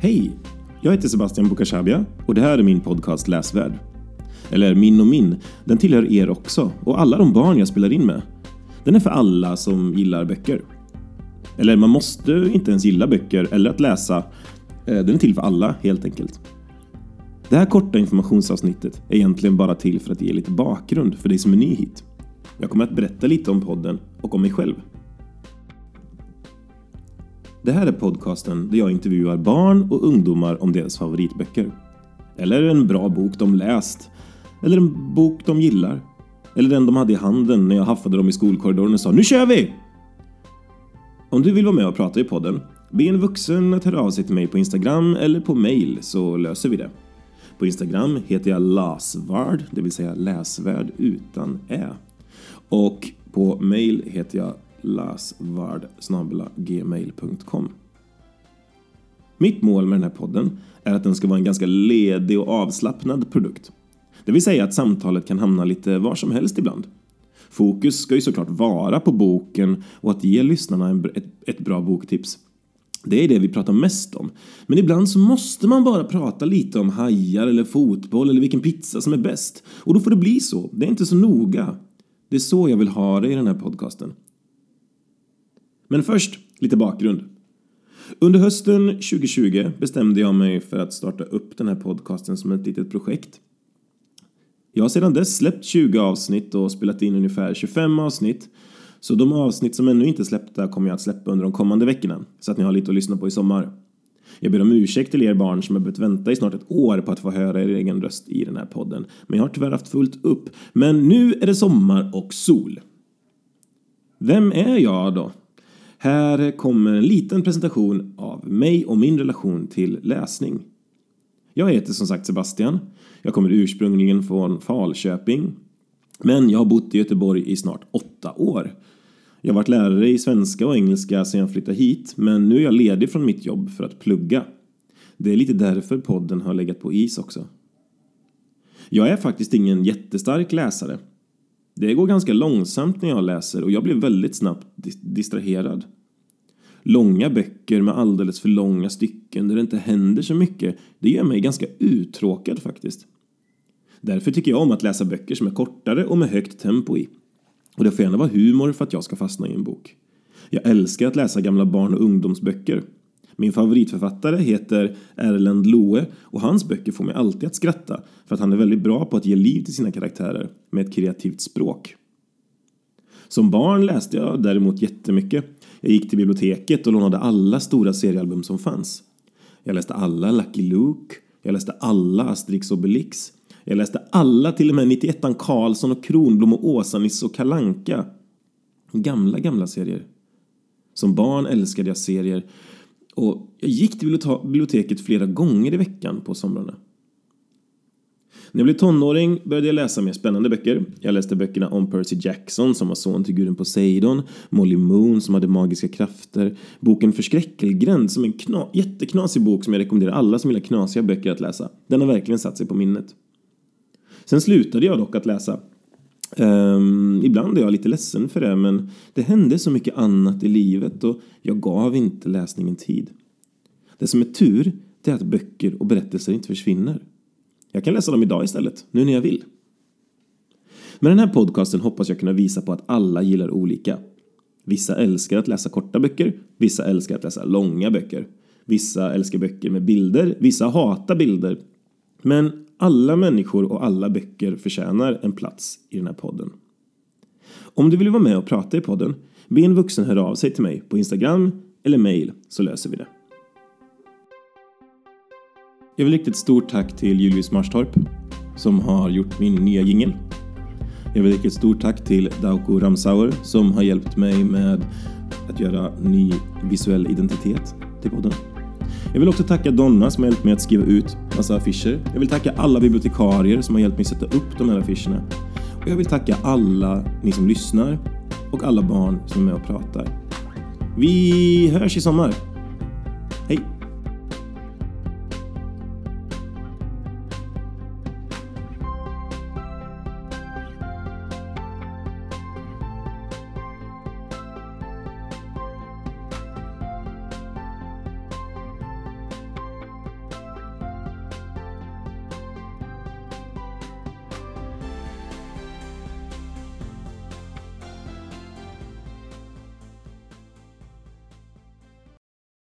Hej! Jag heter Sebastian Bukashabia och det här är min podcast Läsvärd. Eller min och min, den tillhör er också och alla de barn jag spelar in med. Den är för alla som gillar böcker. Eller man måste inte ens gilla böcker eller att läsa. Eh, den är till för alla helt enkelt. Det här korta informationsavsnittet är egentligen bara till för att ge lite bakgrund för dig som är ny hit. Jag kommer att berätta lite om podden och om mig själv. Det här är podcasten där jag intervjuar barn och ungdomar om deras favoritböcker. Eller en bra bok de läst. Eller en bok de gillar. Eller den de hade i handen när jag haffade dem i skolkorridoren och sa Nu kör vi! Om du vill vara med och prata i podden, be en vuxen att höra av sig till mig på Instagram eller på mail så löser vi det. På Instagram heter jag lasvard, det vill säga läsvärd utan ä. Och på mail heter jag lasvard.gmail.com Mitt mål med den här podden är att den ska vara en ganska ledig och avslappnad produkt. Det vill säga att samtalet kan hamna lite var som helst ibland. Fokus ska ju såklart vara på boken och att ge lyssnarna en, ett, ett bra boktips. Det är det vi pratar mest om. Men ibland så måste man bara prata lite om hajar eller fotboll eller vilken pizza som är bäst. Och då får det bli så. Det är inte så noga. Det är så jag vill ha det i den här podcasten. Men först lite bakgrund. Under hösten 2020 bestämde jag mig för att starta upp den här podcasten som ett litet projekt. Jag har sedan dess släppt 20 avsnitt och spelat in ungefär 25 avsnitt. Så de avsnitt som ännu inte är släppta kommer jag att släppa under de kommande veckorna, så att ni har lite att lyssna på i sommar. Jag ber om ursäkt till er barn som har behövt vänta i snart ett år på att få höra er egen röst i den här podden. Men jag har tyvärr haft fullt upp. Men nu är det sommar och sol. Vem är jag då? Här kommer en liten presentation av mig och min relation till läsning. Jag heter som sagt Sebastian. Jag kommer ursprungligen från Falköping. Men jag har bott i Göteborg i snart åtta år. Jag har varit lärare i svenska och engelska sedan jag flyttade hit, men nu är jag ledig från mitt jobb för att plugga. Det är lite därför podden har legat på is också. Jag är faktiskt ingen jättestark läsare. Det går ganska långsamt när jag läser och jag blir väldigt snabbt distraherad. Långa böcker med alldeles för långa stycken där det inte händer så mycket, det gör mig ganska uttråkad faktiskt. Därför tycker jag om att läsa böcker som är kortare och med högt tempo i. Och det får gärna vara humor för att jag ska fastna i en bok. Jag älskar att läsa gamla barn och ungdomsböcker. Min favoritförfattare heter Erlend Loe och hans böcker får mig alltid att skratta för att han är väldigt bra på att ge liv till sina karaktärer med ett kreativt språk. Som barn läste jag däremot jättemycket. Jag gick till biblioteket och lånade alla stora seriealbum som fanns. Jag läste alla Lucky Luke, jag läste alla Asterix och Obelix, jag läste alla, till och med 91an Karlsson och Kronblom och Åsa-Nisse och Kalanka. Gamla, gamla serier. Som barn älskade jag serier och jag gick till biblioteket flera gånger i veckan på somrarna. När jag blev tonåring började jag läsa mer spännande böcker. Jag läste böckerna om Percy Jackson som var son till guden Poseidon, Molly Moon som hade magiska krafter, boken Förskräckelgränd som är en kna jätteknasig bok som jag rekommenderar alla som gillar knasiga böcker att läsa. Den har verkligen satt sig på minnet. Sen slutade jag dock att läsa. Um, ibland är jag lite ledsen för det, men det hände så mycket annat i livet och jag gav inte läsningen tid. Det som är tur, det är att böcker och berättelser inte försvinner. Jag kan läsa dem idag istället, nu när jag vill. Med den här podcasten hoppas jag kunna visa på att alla gillar olika. Vissa älskar att läsa korta böcker, vissa älskar att läsa långa böcker. Vissa älskar böcker med bilder, vissa hatar bilder. Men alla människor och alla böcker förtjänar en plats i den här podden. Om du vill vara med och prata i podden, be en vuxen höra av sig till mig på Instagram eller mail så löser vi det. Jag vill rikta ett stort tack till Julius Marstorp som har gjort min nya jingel. Jag vill rikta ett stort tack till Dauko Ramsauer som har hjälpt mig med att göra ny visuell identitet till podden. Jag vill också tacka Donna som har hjälpt mig att skriva ut massa affischer. Jag vill tacka alla bibliotekarier som har hjälpt mig sätta upp de här affischerna. Och jag vill tacka alla ni som lyssnar och alla barn som är med och pratar. Vi hörs i sommar!